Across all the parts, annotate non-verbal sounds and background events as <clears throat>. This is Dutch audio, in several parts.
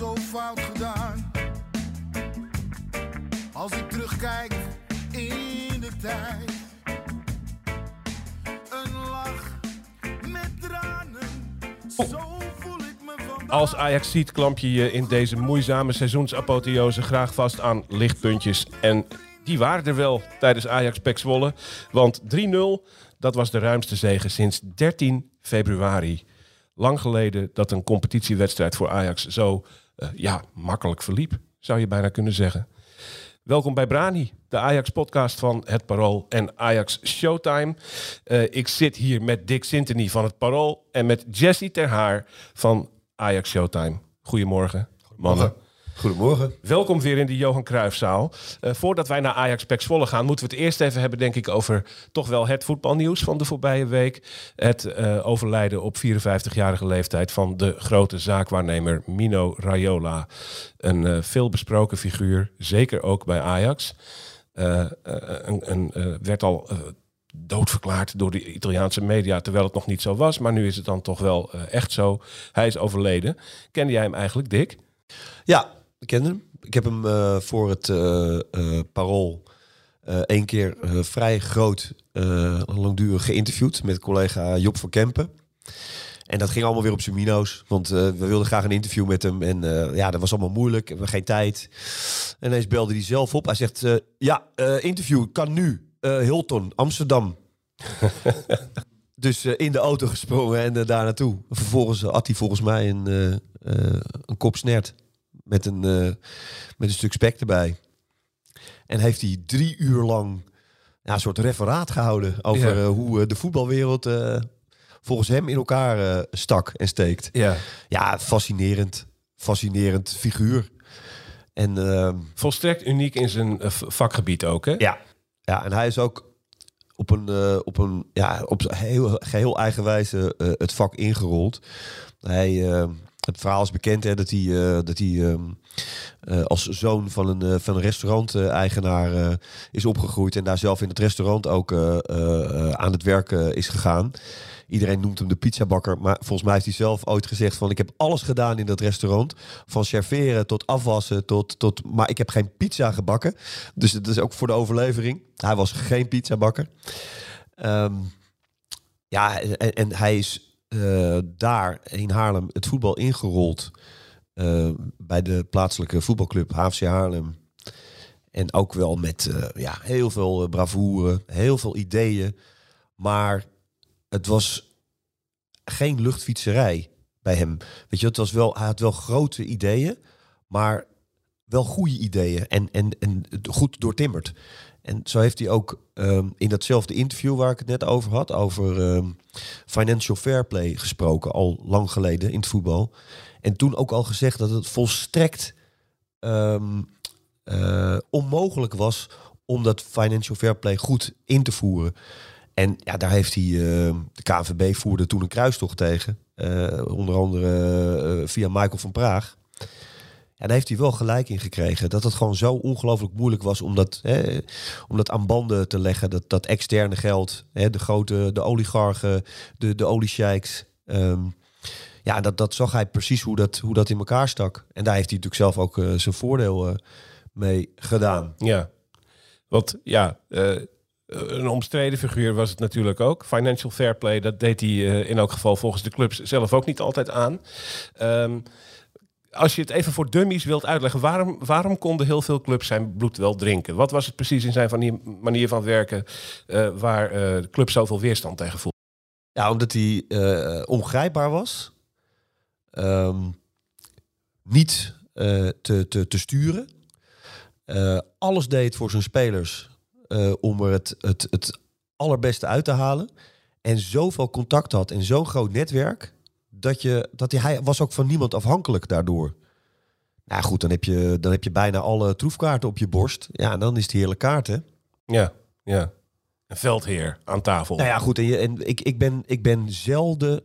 zo fout gedaan. Als ik terugkijk in de tijd, een lach met tranen, zo voel ik me vandaag. Als Ajax ziet, klamp je je in deze moeizame seizoensapotheose graag vast aan lichtpuntjes. En die waren er wel tijdens Ajax Pek Zwolle. Want 3-0, dat was de ruimste zege sinds 13 februari. Lang geleden dat een competitiewedstrijd voor Ajax zo ja, makkelijk verliep, zou je bijna kunnen zeggen. Welkom bij Brani, de Ajax-podcast van Het Parool en Ajax Showtime. Eh, ik zit hier met Dick Sintony van Het Parool en met Jesse Terhaar van Ajax Showtime. Goedemorgen, mannen. Welkom weer in de Johan Cruijffzaal. Uh, voordat wij naar Ajax Pek Zwolle gaan, moeten we het eerst even hebben, denk ik, over toch wel het voetbalnieuws van de voorbije week. Het uh, overlijden op 54-jarige leeftijd van de grote zaakwaarnemer Mino Raiola. Een uh, veelbesproken figuur, zeker ook bij Ajax. een, een werd al doodverklaard door de Italiaanse media, terwijl het nog niet zo was. Maar nu is het dan toch wel echt zo. Hij is overleden. Kende jij hem eigenlijk, Dick? Ja, ik ken hem. Ik heb hem uh, voor het uh, uh, Parool één keer vrij groot, langdurig geïnterviewd met collega Job van Kempen. En dat ging allemaal weer op zijn mino's. Want we wilden graag een interview met hem. En ja, dat was allemaal moeilijk. We hebben geen tijd. En ineens belde hij zelf op. Hij zegt, ja, interview kan nu. Hilton, Amsterdam. <laughs> dus in de auto gesprongen en daar naartoe. Vervolgens had hij volgens mij een, een kop snert met een, uh, met een stuk spek erbij. En heeft hij drie uur lang ja, een soort referaat gehouden over ja. uh, hoe uh, de voetbalwereld volgens hem in elkaar stak en steekt. Ja, ja fascinerend. Fascinerend figuur. En, ehm, Volstrekt uniek in zijn vakgebied ook, hè? Ja. ja, en hij is ook op een, op een ja, op heel, geheel eigen wijze het vak ingerold. Hij ehm, het verhaal is bekend hè, dat hij, uh, dat hij uh, uh, als zoon van een, uh, van een restaurant-eigenaar is opgegroeid. En daar zelf in het restaurant ook aan het werk is gegaan. Iedereen noemt hem de pizzabakker. Maar volgens mij heeft hij zelf ooit gezegd van... ik heb alles gedaan in dat restaurant. Van serveren tot afwassen tot... tot maar ik heb geen pizza gebakken. Dus dat is ook voor de overlevering. Hij was geen pizzabakker. Um, ja, en, en hij is uh, daar in Haarlem het voetbal ingerold. Uh, bij de plaatselijke voetbalclub HFC Haarlem. En ook wel met uh, ja, heel veel bravoure, heel veel ideeën. Maar het was geen luchtfietserij bij hem. Weet je, het was wel, hij had wel grote ideeën, maar wel goede ideeën en, en, en goed doortimmerd. En zo heeft hij ook um, in datzelfde interview waar ik het net over had, over um, financial fair play gesproken, al lang geleden in het voetbal. En toen ook al gezegd dat het volstrekt um, uh, onmogelijk was om dat financial fair play goed in te voeren. En ja, daar heeft hij, de KNVB voerde toen een kruistocht tegen. Uh, onder andere uh, via Michael van Praag. Ja, daar heeft hij wel gelijk in gekregen. Dat het gewoon zo ongelooflijk moeilijk was om dat, hè, om dat aan banden te leggen. Dat, dat externe geld, hè, de grote, de oligarchen, de, de oliesheiks. Um, ja, dat, dat zag hij precies hoe dat, hoe dat in elkaar stak. En daar heeft hij natuurlijk zelf ook uh, zijn voordeel uh, mee gedaan. Ja, want ja, uh, een omstreden figuur was het natuurlijk ook. Financial fair play, dat deed hij in elk geval volgens de clubs zelf ook niet altijd aan. Um, als je het even voor dummies wilt uitleggen, waarom, waarom konden heel veel clubs zijn bloed wel drinken? Wat was het precies in zijn manier van werken uh, waar uh, de club zoveel weerstand tegen voelde? Ja, omdat hij uh, ongrijpbaar was. Um, niet te, te, te sturen. alles deed voor zijn spelers om er het, het, het allerbeste uit te halen. En zoveel contact had en zo'n groot netwerk dat, je, dat hij, hij was ook van niemand afhankelijk daardoor. Nou goed, dan heb je, dan heb je bijna alle troefkaarten op je borst. Ja, dan is het heerlijk kaart, hè? Ja, ja. Een veldheer aan tafel. Nou ja, goed. En, je, en ik, ik, ben, ik ben zelden,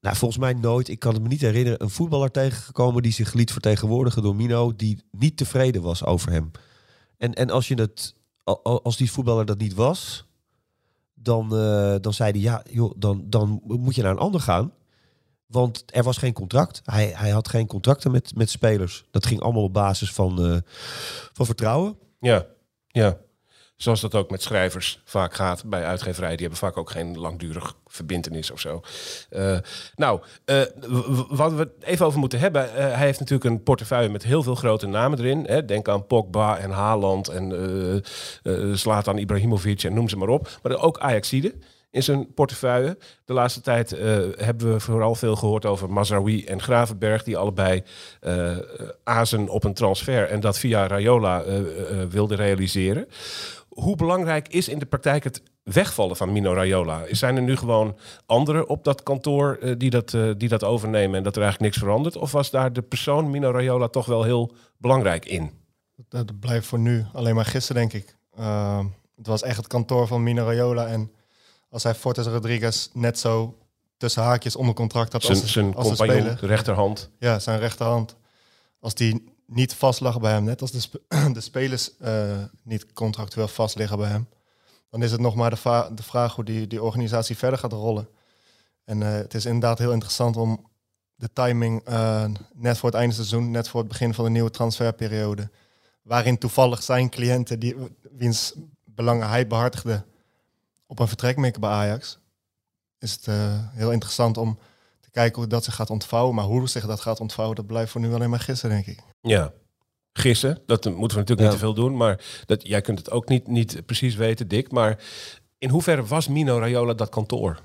nou volgens mij nooit, ik kan het me niet herinneren, een voetballer tegengekomen die zich liet vertegenwoordigen door Mino, die niet tevreden was over hem. En, en als je het, als die voetballer dat niet was, dan, uh, dan zei hij, ja, joh, dan, dan moet je naar een ander gaan. Want er was geen contract. Hij, hij had geen contracten met, met spelers. Dat ging allemaal op basis van, eh, van vertrouwen. Ja, ja. Zoals dat ook met schrijvers vaak gaat bij uitgeverijen. Die hebben vaak ook geen langdurig verbindenis of zo. Eh, nou, eh, wat we even over moeten hebben. hij heeft natuurlijk een portefeuille met heel veel grote namen erin. Hè. Denk aan Pogba en Haaland en Zlatan Ibrahimovic en noem ze maar op. Maar ook Ajaxide in zijn portefeuille. De laatste tijd eh, hebben we vooral veel gehoord over Mazraoui en Gravenberg... die allebei eh azen op een transfer en dat via Rayola eh eh, wilden realiseren. Hoe belangrijk is in de praktijk het wegvallen van Mino Raiola? Zijn er nu gewoon anderen op dat kantoor die, dat, die dat overnemen en dat er eigenlijk niks verandert? Of was daar de persoon Mino Raiola toch wel heel belangrijk in? Dat, blijft voor nu alleen maar gisteren, denk ik. Het was echt het kantoor van Mino Raiola. En als hij Fortes Rodriguez net zo tussen haakjes onder contract had Zijn, als, zijn als de compagnon, speler. de rechterhand. Ja, zijn rechterhand. Als die niet vast lag bij hem, net als de, sp- <clears throat> de spelers eh, niet contractueel vast liggen bij hem, dan is het nog maar de, de vraag hoe die, die organisatie verder gaat rollen. En eh, het is inderdaad heel interessant om de timing eh, net voor het einde seizoen, net voor het begin van de nieuwe transferperiode, waarin toevallig zijn cliënten, die, wiens belangen hij behartigde, op een vertrek mikken bij Ajax, is het eh, heel interessant om te kijken hoe dat zich gaat ontvouwen. Maar hoe zich dat gaat ontvouwen, dat blijft voor nu alleen maar gissen, denk ik. Ja. Gissen, dat moeten we natuurlijk Ja. niet te veel doen. Maar dat, jij kunt het ook niet, niet precies weten, Dick. Maar in hoeverre was Mino Raiola dat kantoor?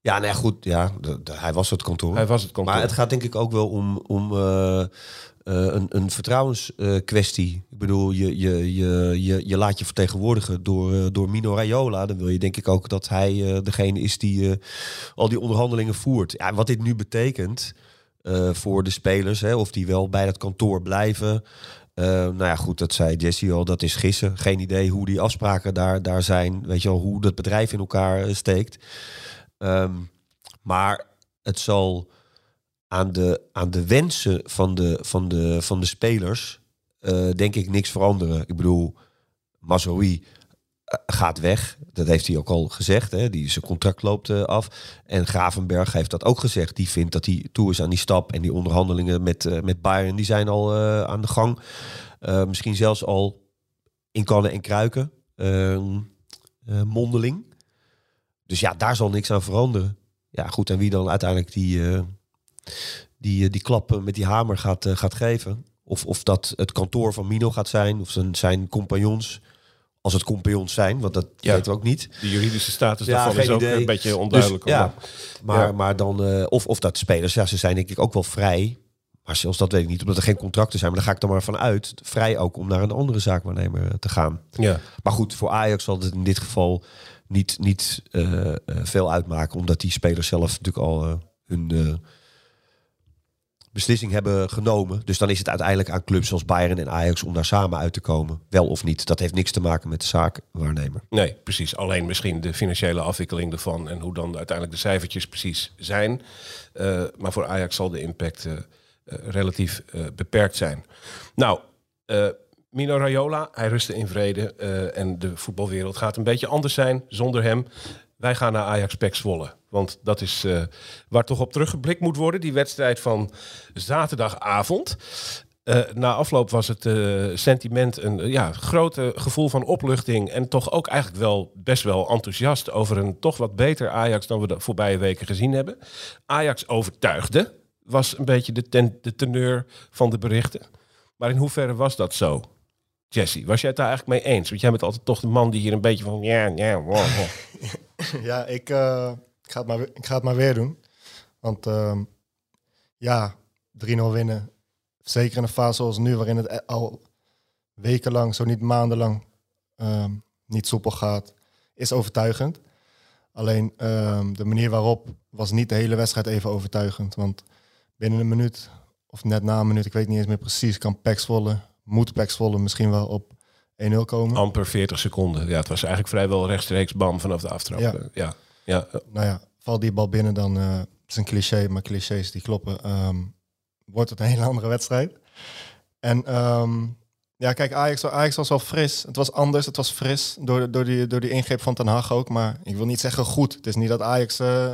Ja, nou ja, goed. Ja, de- de- hij was het kantoor. Hij was het kantoor. Maar het gaat denk ik ook wel om, om eh, eh, een, een vertrouwenskwestie. ik bedoel, je, je, je, je, je laat je vertegenwoordigen door, eh, door Mino Raiola. Dan wil je denk ik ook dat hij degene is die al die onderhandelingen voert. Ja, wat dit nu betekent voor de spelers, hè, of die wel bij dat kantoor blijven. Nou ja, goed, dat zei Jesse al, dat is gissen. Geen idee hoe die afspraken daar, daar zijn. Weet je al, hoe dat bedrijf in elkaar steekt. Ehm, maar het zal aan de, aan de wensen van de, van de, van de spelers, eh, denk ik, niks veranderen. Ik bedoel, Mazraoui eh, gaat weg. Dat heeft hij ook al gezegd. Hè? Die, zijn contract loopt eh, af. En Gravenberg heeft dat ook gezegd. Die vindt dat hij toe is aan die stap. En die onderhandelingen met, met Bayern die zijn al aan de gang. Misschien zelfs al in kannen en kruiken. Ehm, eh, mondeling. Dus ja, daar zal niks aan veranderen. Ja, goed. En wie dan uiteindelijk die, eh, die, eh, die klap eh, met die hamer gaat, gaat geven. Of, of dat het kantoor van Mino gaat zijn. Of zijn, zijn compagnons. Als het compagnons zijn, want dat Ja. weten we ook niet. De juridische status Ja, daarvan is ook idee. een beetje onduidelijk. Dus, ja, omdat- maar, Ja. maar dan, of, of dat spelers, ja, ze zijn denk ik ook wel vrij. Maar zelfs dat weet ik niet, omdat er geen contracten zijn. Maar daar ga ik dan maar vanuit. Vrij ook om naar een andere zaakwaarnemer te gaan. ja. Maar goed, voor Ajax zal het in dit geval niet, niet eh, eh, veel uitmaken. Omdat die spelers zelf natuurlijk al eh, hun beslissing hebben genomen. Dus dan is het uiteindelijk aan clubs zoals Bayern en Ajax om daar samen uit te komen. Wel of niet. Dat heeft niks te maken met de zaakwaarnemer. Nee, precies. Alleen misschien de financiële afwikkeling ervan en hoe dan uiteindelijk de cijfertjes precies zijn. Maar voor Ajax zal de impact relatief beperkt zijn. Nou, Mino Raiola, hij rustte in vrede eh, en de voetbalwereld gaat een beetje anders zijn zonder hem. Wij gaan naar Ajax Pek Zwolle. Want dat is eh, waar toch op teruggeblikt moet worden. Die wedstrijd van zaterdagavond. Eh, na afloop was het sentiment een ja, grote gevoel van opluchting. En toch ook eigenlijk wel best wel enthousiast over een toch wat beter Ajax dan we de voorbije weken gezien hebben. Ajax overtuigde, was een beetje de, ten, de teneur van de berichten. Maar in hoeverre was dat zo? Jesse, was jij het daar eigenlijk mee eens? Want jij bent altijd toch de man die hier een beetje van ja, ja, wow. <laughs> Ja, ik, eh, ik, ga het maar, ik ga het maar weer doen. Want ehm, ja, 3-0 winnen. Zeker in een fase zoals nu, waarin het e- al wekenlang, zo niet maandenlang, ehm, niet soepel gaat, is overtuigend. Alleen ehm, de manier waarop was niet de hele wedstrijd even overtuigend. Want binnen een minuut, of net na een minuut, ik weet niet eens meer precies, kan Pax Zwolle, moet Pax Zwolle misschien wel op 1-0 komen. amper 40 seconden. Ja, het was eigenlijk vrijwel rechtstreeks bam vanaf de aftrap. Ja. Ja. ja. nou ja, valt die bal binnen, dan eh, het is een cliché, maar clichés die kloppen. ehm, wordt het een hele andere wedstrijd. En ehm, ja, kijk, Ajax, Ajax was wel fris. Het was anders, het was fris door, door, die, door die ingreep van Ten Hag ook. Maar ik wil niet zeggen goed. Het is niet dat Ajax eh,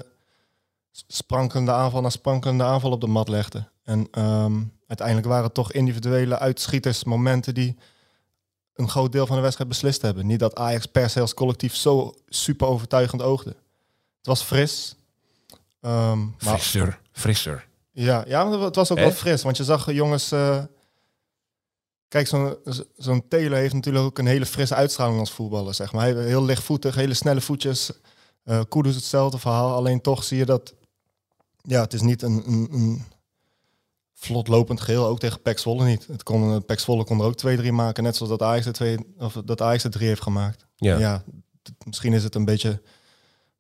sprankelende aanval na sprankelende aanval op de mat legde. En ehm, uiteindelijk waren het toch individuele uitschieters, momenten die een groot deel van de wedstrijd beslist hebben. Niet dat Ajax per se als collectief zo super overtuigend oogde. Het was fris. Ehm, maar Frisser, frisser. ja, ja, het was ook wel fris. Want je zag jongens... eh, kijk, zo'n zo'n Taylor heeft natuurlijk ook een hele frisse uitstraling als voetballer. Zeg maar. Hij heeft heel lichtvoetig, hele snelle voetjes. Eh Kudus hetzelfde verhaal. Alleen toch zie je dat... Ja, het is niet een, een, een vlot lopend geheel. Ook tegen Pek Zwolle niet. Het kon, eh, Pek Zwolle kon er ook twee, drie maken. Net zoals dat Ajax er, twee, of dat Ajax er drie heeft gemaakt. Ja. Ja, misschien is het een beetje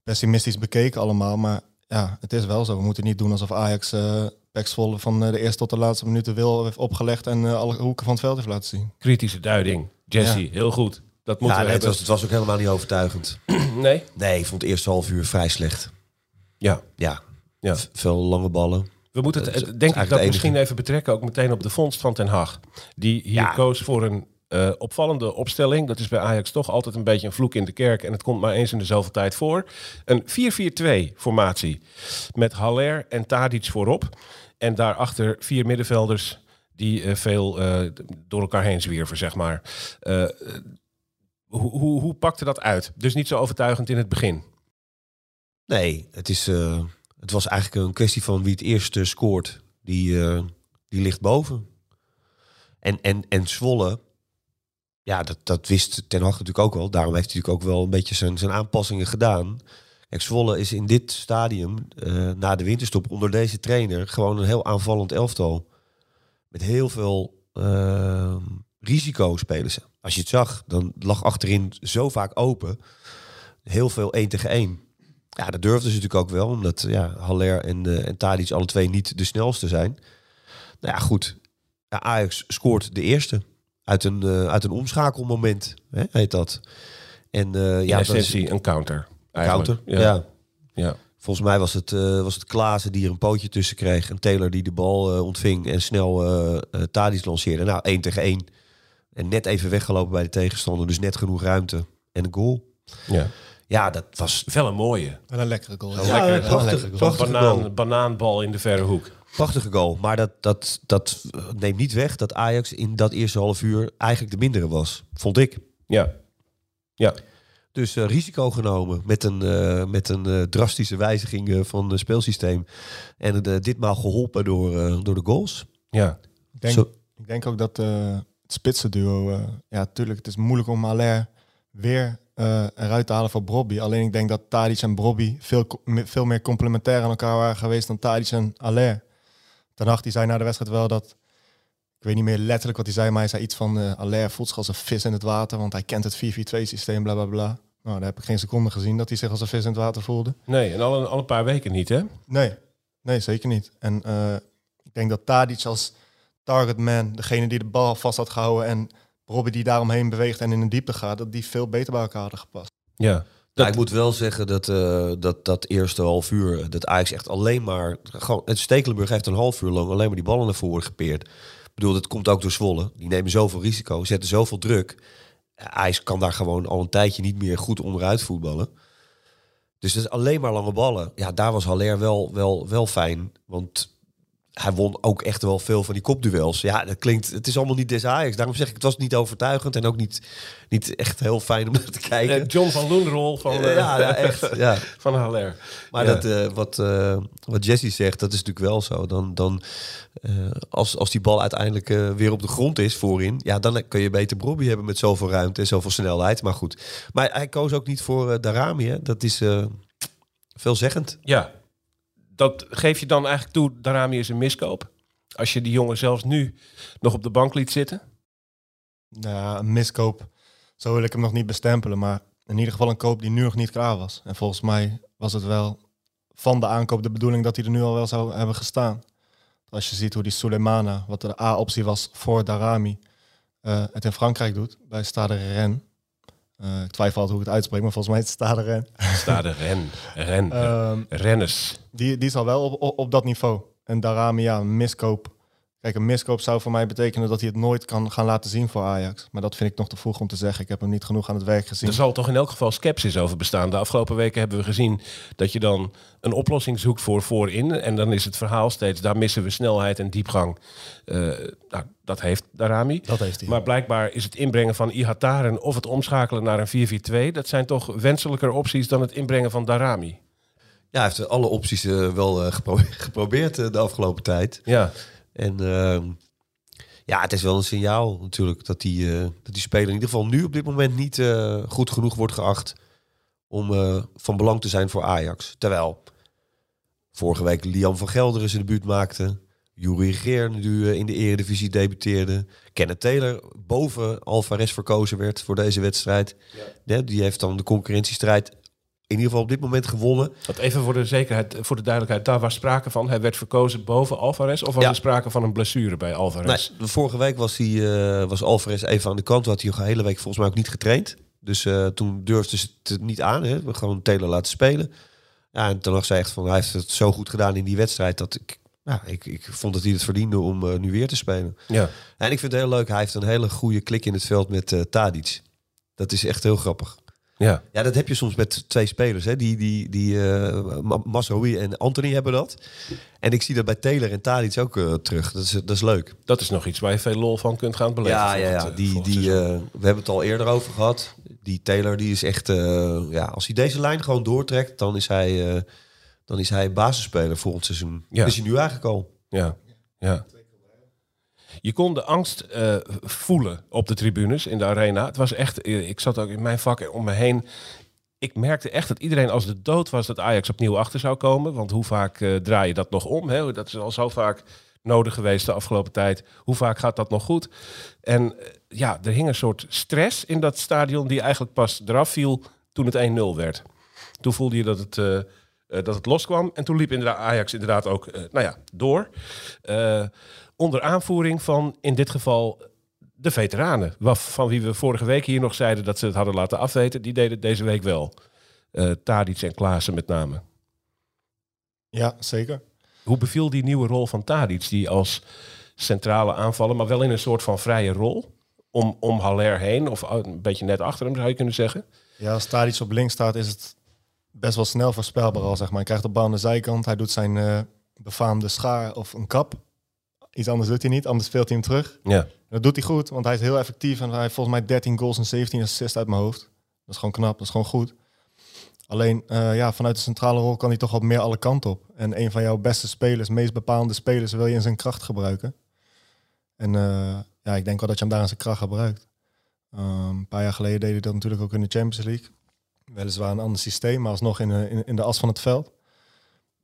pessimistisch bekeken allemaal, maar ja, het is wel zo. We moeten niet doen alsof Ajax eh Pek Zwolle van eh, de eerste tot de laatste minuut de wil heeft opgelegd en eh, alle hoeken van het veld heeft laten zien. Kritische duiding. Jesse, Ja. heel goed. Dat moeten Ja, we nee, het, was, het was ook helemaal niet overtuigend. <clears throat> Nee? Nee, ik vond het eerste half uur vrij slecht. Ja. Ja, Ja. veel lange ballen. We moeten het, is- eh, denk ik, dat misschien even betrekken ook meteen op de vondst van Ten Hag. Die hier Ja. koos voor een eh, opvallende opstelling. Dat is bij Ajax toch altijd een beetje een vloek in de kerk. En het komt maar eens in de zoveel tijd voor. Een 4-4-2 formatie. Met Haller en Tadic voorop. En daarachter vier middenvelders die eh, veel door elkaar heen zwierven, zeg maar. Hoe, hoe, hoe pakte dat uit? Dus niet zo overtuigend in het begin. Nee, het, is, het was eigenlijk een kwestie van wie het eerste scoort. Die, eh, die ligt boven. En, en, en Zwolle, ja, dat, dat wist Ten Hag natuurlijk ook wel. Daarom heeft hij natuurlijk ook wel een beetje zijn, zijn aanpassingen gedaan. Kijk, Zwolle is in dit stadium, eh, na de winterstop, onder deze trainer... gewoon een heel aanvallend elftal. Met heel veel eh, risico spelen ze. Als je het zag, dan lag achterin zo vaak open. Heel veel één tegen één. Ja, dat durfden ze natuurlijk ook wel, omdat ja, Haller en, eh en Tadic alle twee niet de snelste zijn. Nou ja, goed. Ja, Ajax scoort de eerste uit een, eh, uit een omschakelmoment, hè, heet dat. En In ja, dat is een counter. eigenlijk. counter. Ja. ja. Volgens mij was het, was het Klaassen die er een pootje tussen kreeg. En Taylor die de bal ontving en snel Tadic lanceerde. Nou, één tegen één. En net even weggelopen bij de tegenstander. Dus net genoeg ruimte. En een goal. ja. Ja, dat was Wel een mooie. Wel een lekkere goal. Ja, lekker. een prachtig, lekkere goal. prachtige Banaan, goal. banaanbal in de verre hoek. Prachtige goal. Maar dat, dat, dat neemt niet weg dat Ajax in dat eerste half uur eigenlijk de mindere was. Vond ik. Ja. Ja. Dus eh, risico genomen met een, eh, met een eh, drastische wijziging van het speelsysteem. En eh, ditmaal geholpen door, eh, door de goals. Ja. Ik denk, Zo- ik denk ook dat eh, het spitsenduo... eh ja, natuurlijk, het is moeilijk om Haller weer eh, eruit te halen voor Brobby. Alleen ik denk dat Tadic en Brobby veel, veel meer complementair aan elkaar waren geweest dan Tadic en Haller. Ten Hag die zei na de wedstrijd wel dat... Ik weet niet meer letterlijk wat hij zei, maar hij zei iets van... Haller voelt zich als een vis in het water, want hij kent het 4-4-2 systeem, bla bla bla. Nou, daar heb ik geen seconde gezien dat hij zich als een vis in het water voelde. Nee, en al een, al een paar weken niet, hè? Nee, nee, zeker niet. En eh, ik denk dat Tadic als targetman, degene die de bal vast had gehouden en Robbie die daaromheen beweegt en in de diepte gaat, dat die veel beter bij elkaar hadden gepast. Ja. Nou, ik moet wel zeggen dat, eh, dat dat eerste half uur, dat Ajax echt alleen maar... Gewoon, het Stekelenburg heeft een half uur lang alleen maar die ballen naar voren gepeerd. Ik bedoel, dat komt ook door Zwolle. Die nemen zoveel risico, zetten zoveel druk. Ja, Ajax kan daar gewoon al een tijdje niet meer goed onderuit voetballen. Dus het is alleen maar lange ballen. Ja, daar was Haller wel, wel, wel fijn. Want hij won ook echt wel veel van die kopduels. Ja, dat klinkt... Het is allemaal niet des Ajax. Daarom zeg ik, het was niet overtuigend. En ook niet, niet echt heel fijn om naar te kijken. Eh, John van Loenrol van, eh, ja, ja, echt. <laughs> Ja. van Haller. Maar Ja. dat, eh, wat, eh, wat Jesse zegt, dat is natuurlijk wel zo. Dan, dan, eh, als, als die bal uiteindelijk eh, weer op de grond is voorin, ja, dan kun je beter Bobby hebben met zoveel ruimte en zoveel snelheid. Maar goed. Maar hij koos ook niet voor eh, Darami. Hè. Dat is eh, veelzeggend. Ja. Dat geef je dan eigenlijk toe, Darami is een miskoop. Als je die jongen zelfs nu nog op de bank liet zitten. Nou, een miskoop, zo wil ik hem nog niet bestempelen, maar in ieder geval een koop die nu nog niet klaar was. En volgens mij was het wel van de aankoop de bedoeling dat hij er nu al wel zou hebben gestaan. Als je ziet hoe die Suleimana, wat de A-optie was voor Darami, eh, het in Frankrijk doet, bij Stade Rennes. Eh, ik twijfel altijd hoe ik het uitspreek, maar volgens mij is het Stade Rennes. <laughs> Staat de ren. Ren. Rennes. die, die is al wel op, op, op dat niveau. En Darami, ja, een miskoop. Kijk, een miskoop zou voor mij betekenen dat hij het nooit kan gaan laten zien voor Ajax. Maar dat vind ik nog te vroeg om te zeggen. Ik heb hem niet genoeg aan het werk gezien. Er zal toch in elk geval sceptisch over bestaan. De afgelopen weken hebben we gezien dat je dan een oplossing zoekt voor voorin. En dan is het verhaal steeds, daar missen we snelheid en diepgang. Eh, nou, dat heeft Darami. Dat heeft hij. Maar blijkbaar is het inbrengen van Ihataren of het omschakelen naar een 4-4-2... dat zijn toch wenselijker opties dan het inbrengen van Darami. Ja, hij heeft alle opties eh, wel eh, gepro- <laughs> geprobeerd de afgelopen tijd. Ja, En ehm, ja, het is wel een signaal natuurlijk dat die, eh, dat die speler in ieder geval nu op dit moment niet eh, goed genoeg wordt geacht om eh, van belang te zijn voor Ajax. Terwijl vorige week Liam van Gelderen zijn debuut maakte. Juri Geer nu in de eredivisie debuteerde. Kenneth Taylor boven Alvarez verkozen werd voor deze wedstrijd. Ja, die heeft dan de concurrentiestrijd in ieder geval op dit moment gewonnen. want even voor de zekerheid, voor de duidelijkheid, daar was sprake van. Hij werd verkozen boven Alvarez of was Ja. er sprake van een blessure bij Alvarez? Nee, vorige week was, hij, eh, was Alvarez even aan de kant. Had hij de hele week volgens mij ook niet getraind. Dus eh, toen durfde ze het niet aan. Hè. We gewoon Taylor laten spelen. Ja, en toen lag ze echt van, hij heeft het zo goed gedaan in die wedstrijd... dat ik, ja, ik, ik vond dat hij het verdiende om eh, nu weer te spelen. Ja. En ik vind het heel leuk. Hij heeft een hele goede klik in het veld met eh Tadic. Dat is echt heel grappig. Ja. Ja, dat heb je soms met twee spelers. Hè. Die, die, die eh Masraoui en Anthony hebben dat. En ik zie dat bij Taylor en Tadic ook eh, terug. Dat is, dat is leuk. Dat is nog iets waar je veel lol van kunt gaan beleven. Ja, ja, volgend, ja. eh, Die, die, eh, we hebben het al eerder over gehad. Die Taylor die is echt... eh, ja, als hij deze lijn gewoon doortrekt, dan is hij, eh, dan is hij basisspeler volgend seizoen. Ja. Is hij nu eigenlijk al. Ja, ja. Je kon de angst eh, voelen op de tribunes in de arena. Het was echt, eh, ik zat ook in mijn vak om me heen. Ik merkte echt dat iedereen als de dood was dat Ajax opnieuw achter zou komen. Want hoe vaak eh, draai je dat nog om? Hè? Dat is al zo vaak nodig geweest de afgelopen tijd. Hoe vaak gaat dat nog goed? En ja, er hing een soort stress in dat stadion die eigenlijk pas eraf viel toen het 1-0 werd. Toen voelde je dat het, dat het loskwam. En toen liep inderdaad Ajax inderdaad ook eh, nou ja, door. Eh, onder aanvoering van in dit geval de veteranen. Van wie we vorige week hier nog zeiden dat ze het hadden laten afweten. Die deden het deze week wel. Eh Tadic en Klaassen met name. Ja, zeker. Hoe beviel die nieuwe rol van Tadic? Die als centrale aanvaller, maar wel in een soort van vrije rol. Om, om Haller heen, of een beetje net achter hem zou je kunnen zeggen. Ja, als Tadic op links staat, is het best wel snel voorspelbaar al, zeg maar. Hij krijgt de bal aan de zijkant, hij doet zijn eh, befaamde schaar of een kap. Iets anders doet hij niet, anders speelt hij hem terug. Ja, Dat doet hij goed, want hij is heel effectief en hij heeft volgens mij 13 goals en 17 assists uit mijn hoofd. Dat is gewoon knap, dat is gewoon goed. Alleen eh, ja, vanuit de centrale rol kan hij toch wat meer alle kanten op. En een van jouw beste spelers, meest bepalende spelers, wil je in zijn kracht gebruiken. En eh, ja, ik denk wel dat je hem daar in zijn kracht gebruikt. Ehm, een paar jaar geleden deed hij dat natuurlijk ook in de Champions League. Weliswaar een ander systeem, maar alsnog in, de- in, in de as van het veld.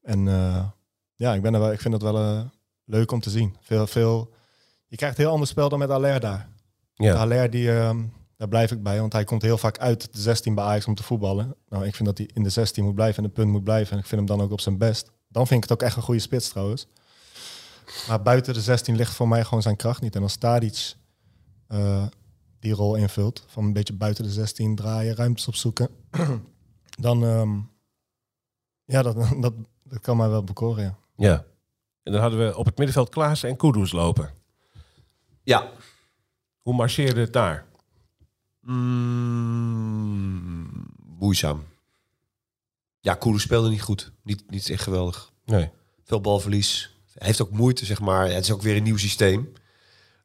En eh, ja, ik, ben er wel, ik vind dat wel eh, leuk om te zien. Veel, veel, je krijgt een heel ander spel dan met Aller daar. ja. Haller, die, ehm, daar blijf ik bij, want hij komt heel vaak uit de 16 bij Ajax om te voetballen. Nou, ik vind dat hij in de 16 moet blijven en de punt moet blijven. En ik vind hem dan ook op zijn best. Dan vind ik het ook echt een goede spits trouwens. Maar buiten de 16 ligt voor mij gewoon zijn kracht niet. En als Tadic eh, die rol invult, van een beetje buiten de 16 draaien, ruimtes opzoeken, <clears throat> dan ehm, ja, dat, <laughs> dat, dat kan mij wel bekoren, ja. ja. En dan hadden we op het middenveld Klaassen en Kudus lopen. Ja. Hoe marcheerde het daar? Mm, moeizaam. Ja, Koelen speelde niet goed. Niet, niet echt geweldig. Nee. Veel balverlies. Hij heeft ook moeite, zeg maar. Het is ook weer een nieuw systeem.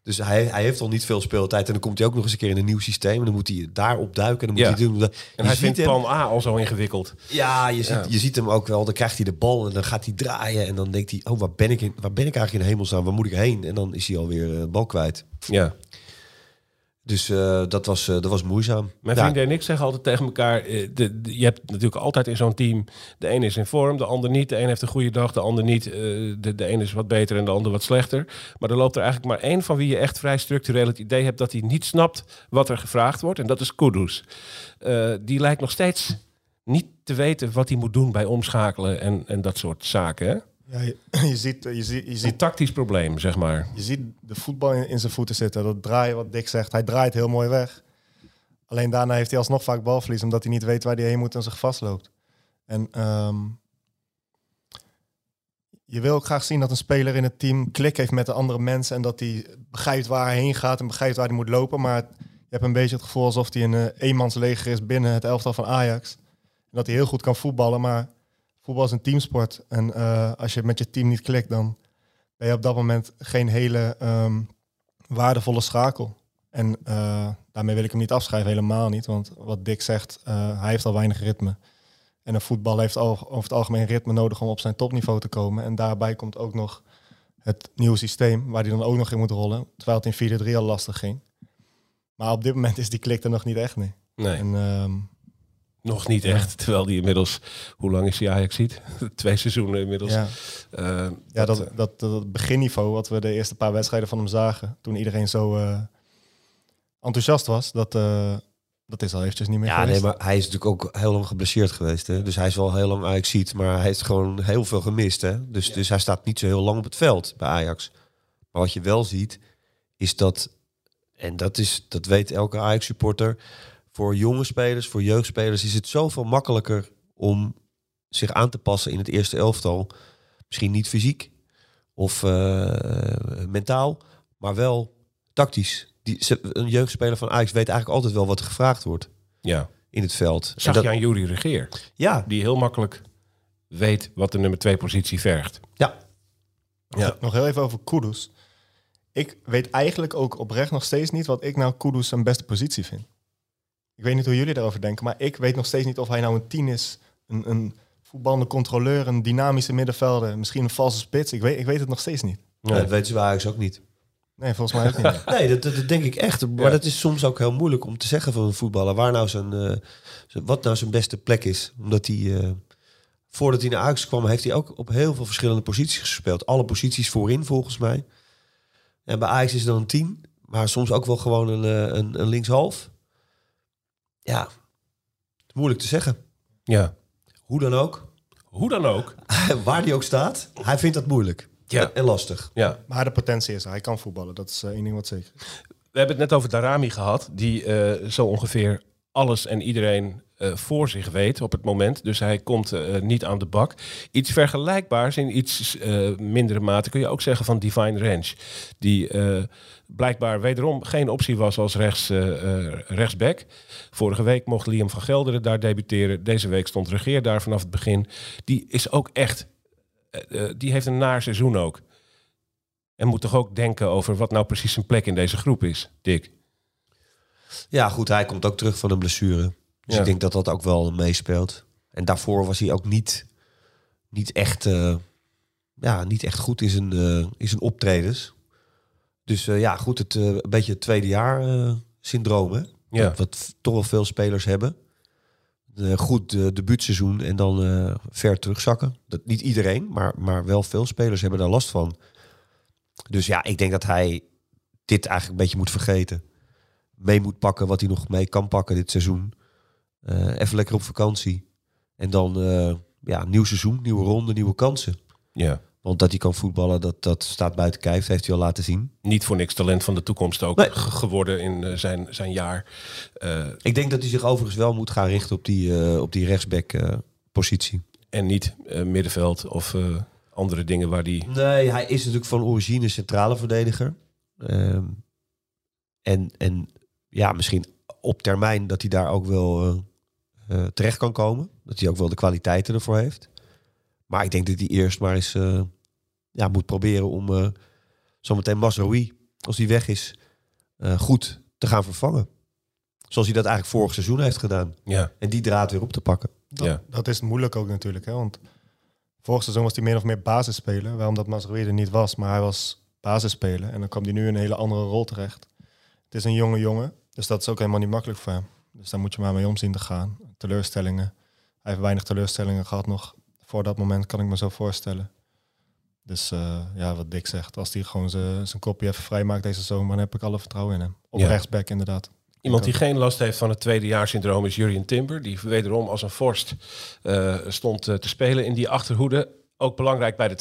Dus hij, hij heeft al niet veel speeltijd. En dan komt hij ook nog eens een keer in een nieuw systeem. En dan moet hij daarop duiken. En dan moet Ja. hij doen. En Je hij ziet vindt hem- plan A al zo ingewikkeld. Ja, je ziet, Ja. je ziet hem ook wel. Dan krijgt hij de bal en dan gaat hij draaien. En dan denkt hij, oh, waar ben ik, in, waar ben ik eigenlijk in hemelsnaam? Waar moet ik heen? En dan is hij alweer eh, de bal kwijt. Ja. Dus eh, dat, was, eh, dat was moeizaam. Mijn Ja. vrienden en ik zeggen altijd tegen elkaar... eh, De, de- je hebt natuurlijk altijd in zo'n team... De een is in vorm, de ander niet. De een heeft een goede dag, de ander niet. De, de een is wat beter en de ander wat slechter. Maar er loopt er eigenlijk maar één van wie je echt vrij structureel het idee hebt... dat hij niet snapt wat er gevraagd wordt. En dat is Kudus. Die lijkt nog steeds niet te weten wat hij moet doen bij omschakelen... en, en dat soort zaken. Hè? Ja je, <clears throat> je, ziet, je, ziet, je, Een ziet, tactisch probleem, zeg maar. je ziet de voetbal in, in zijn voeten zitten. Dat draaien, wat Dick zegt, hij draait heel mooi weg. Alleen daarna heeft hij alsnog vaak balverlies... omdat hij niet weet waar hij heen moet en zich vastloopt. En ehm, je wil ook graag zien dat een speler in het team klik heeft met de andere mensen en dat hij begrijpt waar hij heen gaat en begrijpt waar hij moet lopen. Maar je hebt een beetje het gevoel alsof hij een uh, eenmansleger is binnen het elftal van Ajax. En dat hij heel goed kan voetballen, maar voetbal is een teamsport. En uh, als je met je team niet klikt, dan ben je op dat moment geen hele um, waardevolle schakel. En uh, daarmee wil ik hem niet afschrijven, helemaal niet. Want wat Dick zegt, uh, hij heeft al weinig ritme. En een voetbal heeft al, over het algemeen ritme nodig om op zijn topniveau te komen. En daarbij komt ook nog het nieuwe systeem, waar hij dan ook nog in moet rollen. Terwijl het in 4-3 al lastig ging. Maar op dit moment is die klik er nog niet echt, nee. Nee. En, um, nog niet echt, terwijl die inmiddels, hoe lang is die Ajax ziet? <laughs> Twee seizoenen inmiddels. Ja, uh, ja dat, dat, dat, dat, beginniveau wat we de eerste paar wedstrijden van hem zagen, toen iedereen zo uh, enthousiast was, dat, uh, dat is al eventjes niet meer Ja, geweest. nee, maar hij is natuurlijk ook heel lang geblesseerd geweest. Hè? Dus hij is wel heel lang Ajax ziet, maar hij heeft gewoon heel veel gemist. Hè? Dus, dus hij staat niet zo heel lang op het veld bij Ajax. Maar wat je wel ziet, is dat, en dat, is, dat weet elke Ajax-supporter, voor jonge spelers, voor jeugdspelers is het zoveel makkelijker om zich aan te passen in het eerste elftal. Misschien niet fysiek of uh, mentaal, maar wel tactisch. Die, een jeugdspeler van Ajax weet eigenlijk altijd wel wat er gevraagd wordt ja. in het veld. Zag dat, je aan Jury Regeer? Ja. Die heel makkelijk weet wat de nummer twee positie vergt. Ja. ja. Nog heel even over Kudus. Ik weet eigenlijk ook oprecht nog steeds niet wat ik nou Kudus zijn beste positie vind. Ik weet niet hoe jullie daarover denken, maar ik weet nog steeds niet of hij nou een tien is, een, een voetballende controleur, een dynamische middenvelder, misschien een valse spits. Ik weet, ik weet het nog steeds niet. Nee. dat weten ze Ajax ook niet. Nee, volgens mij ook niet. <laughs> nee, dat, dat, dat, denk ik echt. Maar ja. dat is soms ook heel moeilijk om te zeggen van een voetballer waar nou zijn, uh, zijn wat nou zijn beste plek is. Omdat hij, uh, voordat hij naar Ajax kwam, heeft hij ook op heel veel verschillende posities gespeeld. Alle posities voorin volgens mij. En bij Ajax is het dan een tien, maar soms ook wel gewoon een, uh, een, een linkshalf. Ja, moeilijk te zeggen. Ja. Hoe dan ook. Hoe dan ook. <laughs> Waar hij ook staat, hij vindt dat moeilijk. Ja. En lastig. Ja. Maar de potentie is er. Hij kan voetballen. Dat is uh, één ding wat zeker is. We hebben het net over Darami gehad. Die uh, zo ongeveer alles en iedereen uh, voor zich weet op het moment. Dus hij komt uh, niet aan de bak. Iets vergelijkbaars in iets uh, mindere mate kun je ook zeggen van Divine Range. Die blijkbaar wederom geen optie was als rechts, rechtsback. Vorige week mocht Liam van Gelderen daar debuteren. Deze week stond Regeer daar vanaf het begin. Die is ook echt... die heeft een naar seizoen ook. En moet toch ook denken over wat nou precies zijn plek in deze groep is, Dick? Ja, goed, hij komt ook terug van een blessure. Dus ja. ik denk dat dat ook wel meespeelt. En daarvoor was hij ook niet, niet, echt, uh, ja, niet echt goed in zijn, uh, in zijn optredens. Dus uh, ja, goed, het, een beetje het tweede jaar syndroom. Hè? Ja. Wat, wat, toch wel veel spelers hebben. goed debuutseizoen en dan ver terugzakken. Dat, niet iedereen, maar, maar wel veel spelers hebben daar last van. Dus ja, ik denk dat hij dit eigenlijk een beetje moet vergeten. Mee moet pakken wat hij nog mee kan pakken dit seizoen. Uh, even lekker op vakantie. En dan uh, ja, nieuw seizoen, nieuwe ronde, nieuwe kansen. Ja. Want dat hij kan voetballen, dat, dat staat buiten kijf. heeft hij al laten zien. Niet voor niks talent van de toekomst ook nee. geworden in uh, zijn, zijn jaar. Ik denk dat hij zich overigens wel moet gaan richten op die, op die rechtsback positie. En niet middenveld of andere dingen waar die... Nee, hij is natuurlijk van origine centrale verdediger. Um, en, en ja, misschien op termijn dat hij daar ook wel uh, uh, terecht kan komen. Dat hij ook wel de kwaliteiten ervoor heeft. Maar ik denk dat hij eerst maar eens uh, ja, moet proberen om uh, zometeen Masroui, als hij weg is, goed te gaan vervangen. Zoals hij dat eigenlijk vorig seizoen heeft gedaan. Ja. En die draad weer op te pakken. Dat, Ja. dat is moeilijk ook natuurlijk. Hè? Want vorig seizoen was hij meer of meer basisspeler. Wel omdat Mazraoui er niet was, maar hij was basisspeler. En dan kwam hij nu in een hele andere rol terecht. Het is een jonge jongen, dus dat is ook helemaal niet makkelijk voor hem. Dus daar moet je maar mee om zien te gaan. Teleurstellingen. Hij heeft weinig teleurstellingen gehad nog. Voor dat moment kan ik me zo voorstellen. Dus uh, ja, wat Dick zegt. Als hij gewoon zijn kopje even vrijmaakt deze zomer, dan heb ik alle vertrouwen in hem. Op Ja. rechtsback inderdaad. Iemand die geen last heeft van het tweedejaarssyndroom is Jurien Timber. Die wederom als een vorst eh, stond eh, te spelen in die achterhoede. Ook belangrijk bij de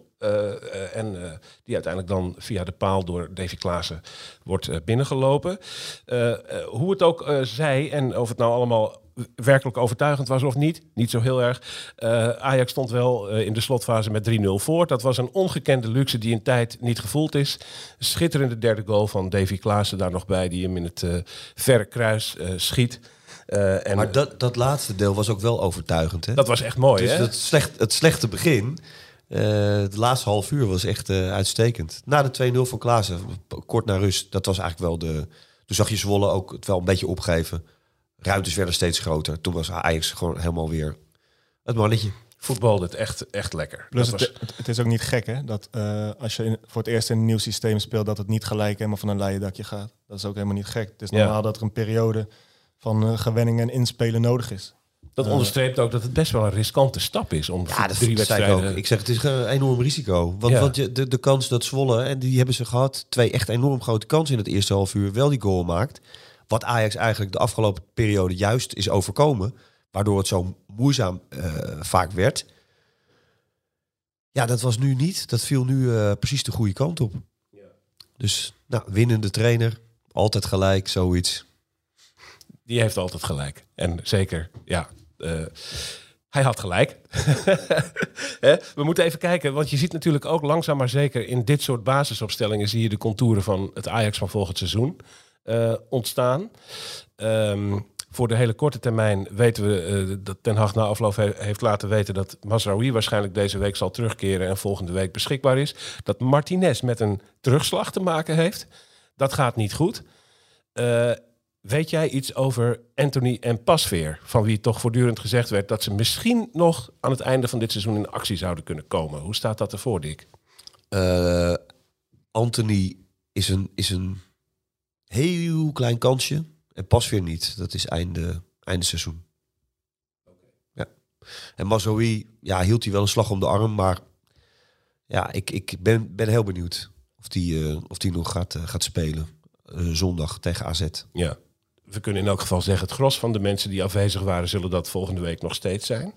2-0. Eh, eh, en eh, die uiteindelijk dan via de paal door Davy Klaassen wordt eh, binnengelopen. Eh, eh, hoe het ook eh, zij en of het nou allemaal werkelijk overtuigend was of niet. Niet zo heel erg. Eh, Ajax stond wel eh, in de slotfase met 3-0 voor. Dat was een ongekende luxe die in tijd niet gevoeld is. Schitterende derde goal van Davy Klaassen daar nog bij, die hem in het eh, verre kruis schiet. En Maar dat, dat laatste deel was ook wel overtuigend. Hè? dat was echt mooi, dus hè? dat slecht, het slechte begin, de laatste half uur was echt uitstekend. Na de 2-0 van Klaassen, kort na rust, dat was eigenlijk wel de... Toen zag je Zwolle ook het wel een beetje opgeven. Ruimtes werden steeds groter. Toen was Ajax gewoon helemaal weer het mannetje. Voetbalde het echt, echt lekker. Plus het, was- het, het is ook niet gek hè, dat eh, als je in- voor het eerst in een nieuw systeem speelt, dat het niet gelijk helemaal van een leien dakje gaat. Dat is ook helemaal niet gek. Het is Ja. normaal dat er een periode van eh, gewenning en inspelen nodig is. dat onderstreept ook dat het best wel een riskante stap is om Ja, dat drie zei ik wedstrijden... ook. Ik zeg, het is een enorm risico. Want, Ja. want je, de, de kans dat Zwolle, en die hebben ze gehad, twee echt enorm grote kansen in het eerste half uur, wel die goal maakt. Wat Ajax eigenlijk de afgelopen periode juist is overkomen. Waardoor het zo moeizaam eh, vaak werd. Ja, dat was nu niet. Dat viel nu eh, precies de goede kant op. Dus, nou, winnende trainer. Altijd gelijk, zoiets. Die heeft altijd gelijk. En zeker, ja. eh, hij had gelijk. <laughs> We moeten even kijken, want je ziet natuurlijk ook langzaam maar zeker in dit soort basisopstellingen zie je de contouren van het Ajax van volgend seizoen eh, ontstaan. Ehm, voor de hele korte termijn weten we eh, dat Ten Hag na afloop he- heeft laten weten dat Mazraoui waarschijnlijk deze week zal terugkeren en volgende week beschikbaar is. Dat Martinez met een terugslag te maken heeft. Dat gaat niet goed. Eh, weet jij iets over Anthony en Pasveer? Van wie toch voortdurend gezegd werd dat ze misschien nog aan het einde van dit seizoen in actie zouden kunnen komen. Hoe staat dat ervoor, Dick? Anthony is een, is een heel klein kansje. En pas weer niet. Dat is einde, einde seizoen. Ja. En Mazoui, ja, hield hij wel een slag om de arm. Maar ja, ik, ik ben, ben heel benieuwd of die, eh, of die nog gaat, eh, gaat spelen. eh, zondag tegen AZ. Ja, we kunnen in elk geval zeggen, het gros van de mensen die afwezig waren, zullen dat volgende week nog steeds zijn.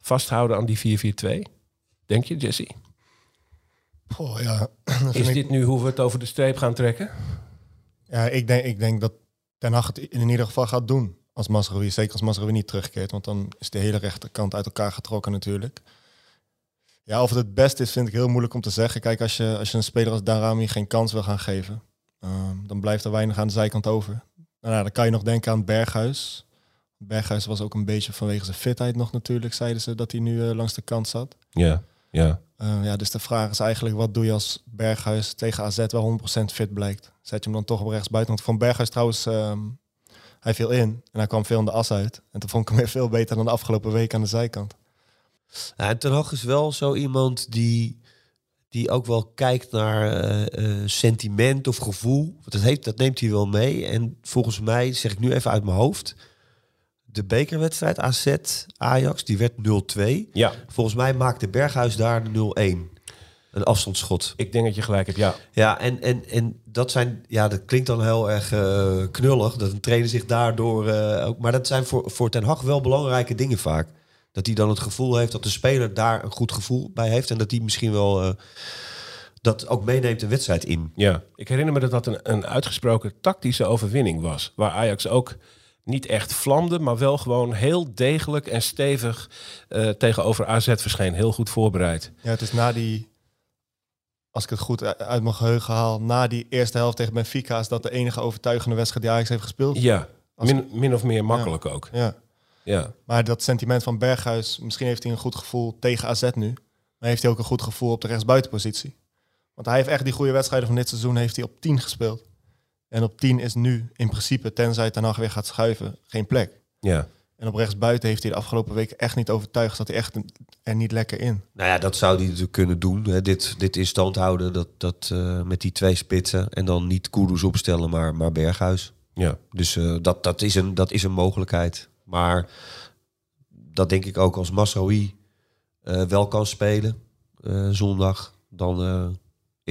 Vasthouden aan die 4-4-2. Denk je, Jesse? Oh, ja. <clears throat> Is dit nu hoe we het over de streep gaan trekken? Ja, ik denk, ik denk dat Ten Hag het in ieder geval gaat doen. Als Masraoui, zeker als Masraoui niet terugkeert. Want dan is de hele rechterkant uit elkaar getrokken natuurlijk. Ja, of het het beste is, vind ik heel moeilijk om te zeggen. Kijk, als je, als je een speler als Darami geen kans wil gaan geven... ehm, dan blijft er weinig aan de zijkant over. Nou, ja, dan kan je nog denken aan Berghuis. Berghuis was ook een beetje vanwege zijn fitheid nog natuurlijk, zeiden ze, dat hij nu eh, langs de kant zat. Ja, ja. Uh, ja, dus de vraag is eigenlijk, wat doe je als Berghuis tegen AZ wel 100% fit blijkt? Zet je hem dan toch op rechts buiten? Want van Berghuis trouwens, ehm, hij viel in en hij kwam veel in de as uit. En toen vond ik hem weer veel beter dan de afgelopen week aan de zijkant. Ja, en Ten Hag is wel zo iemand die, die ook wel kijkt naar eh, eh, sentiment of gevoel. Dat, heeft, dat neemt hij wel mee. En volgens mij, zeg ik nu even uit mijn hoofd... de bekerwedstrijd AZ Ajax, die werd 0-2. Ja, Volgens mij maakte Berghuis daar de 0-1. Een afstandsschot. ik denk dat je gelijk hebt. Ja, Ja, en, en, en dat zijn, ja, dat klinkt dan heel erg eh, knullig, dat een trainer zich daardoor eh, ook, maar dat zijn voor, voor Ten Hag wel belangrijke dingen vaak. Dat hij dan het gevoel heeft dat de speler daar een goed gevoel bij heeft en dat hij misschien wel eh, dat ook meeneemt de wedstrijd in. ja. Ik herinner me dat dat een, een uitgesproken tactische overwinning was. Waar Ajax ook niet echt vlamde, maar wel gewoon heel degelijk en stevig eh, tegenover AZ verscheen. Heel goed voorbereid. Ja, het is na die, als ik het goed uit mijn geheugen haal, na die eerste helft tegen Benfica is dat de enige overtuigende wedstrijd die Ajax heeft gespeeld. Ja, min of meer makkelijk ook. Ja. Ja, Maar dat sentiment van Berghuis, misschien heeft hij een goed gevoel tegen AZ nu. Maar heeft hij ook een goed gevoel op de rechtsbuitenpositie. Want hij heeft echt die goede wedstrijden van dit seizoen heeft hij op 10 gespeeld. En op 10 is nu in principe, tenzij Ten Hag weer gaat schuiven, geen plek. ja. En op rechtsbuiten heeft hij de afgelopen weken echt niet overtuigd. Zat hij echt er niet lekker in. Nou ja, dat zou hij natuurlijk kunnen doen. Hè. Dit, dit in stand houden dat, dat, eh, met die twee spitsen en dan niet Kudus opstellen, maar, maar Berghuis. ja. Dus eh, dat, dat, is een, dat is een mogelijkheid. Maar dat denk ik ook als Masraoui eh, wel kan spelen eh, zondag. Dan eh,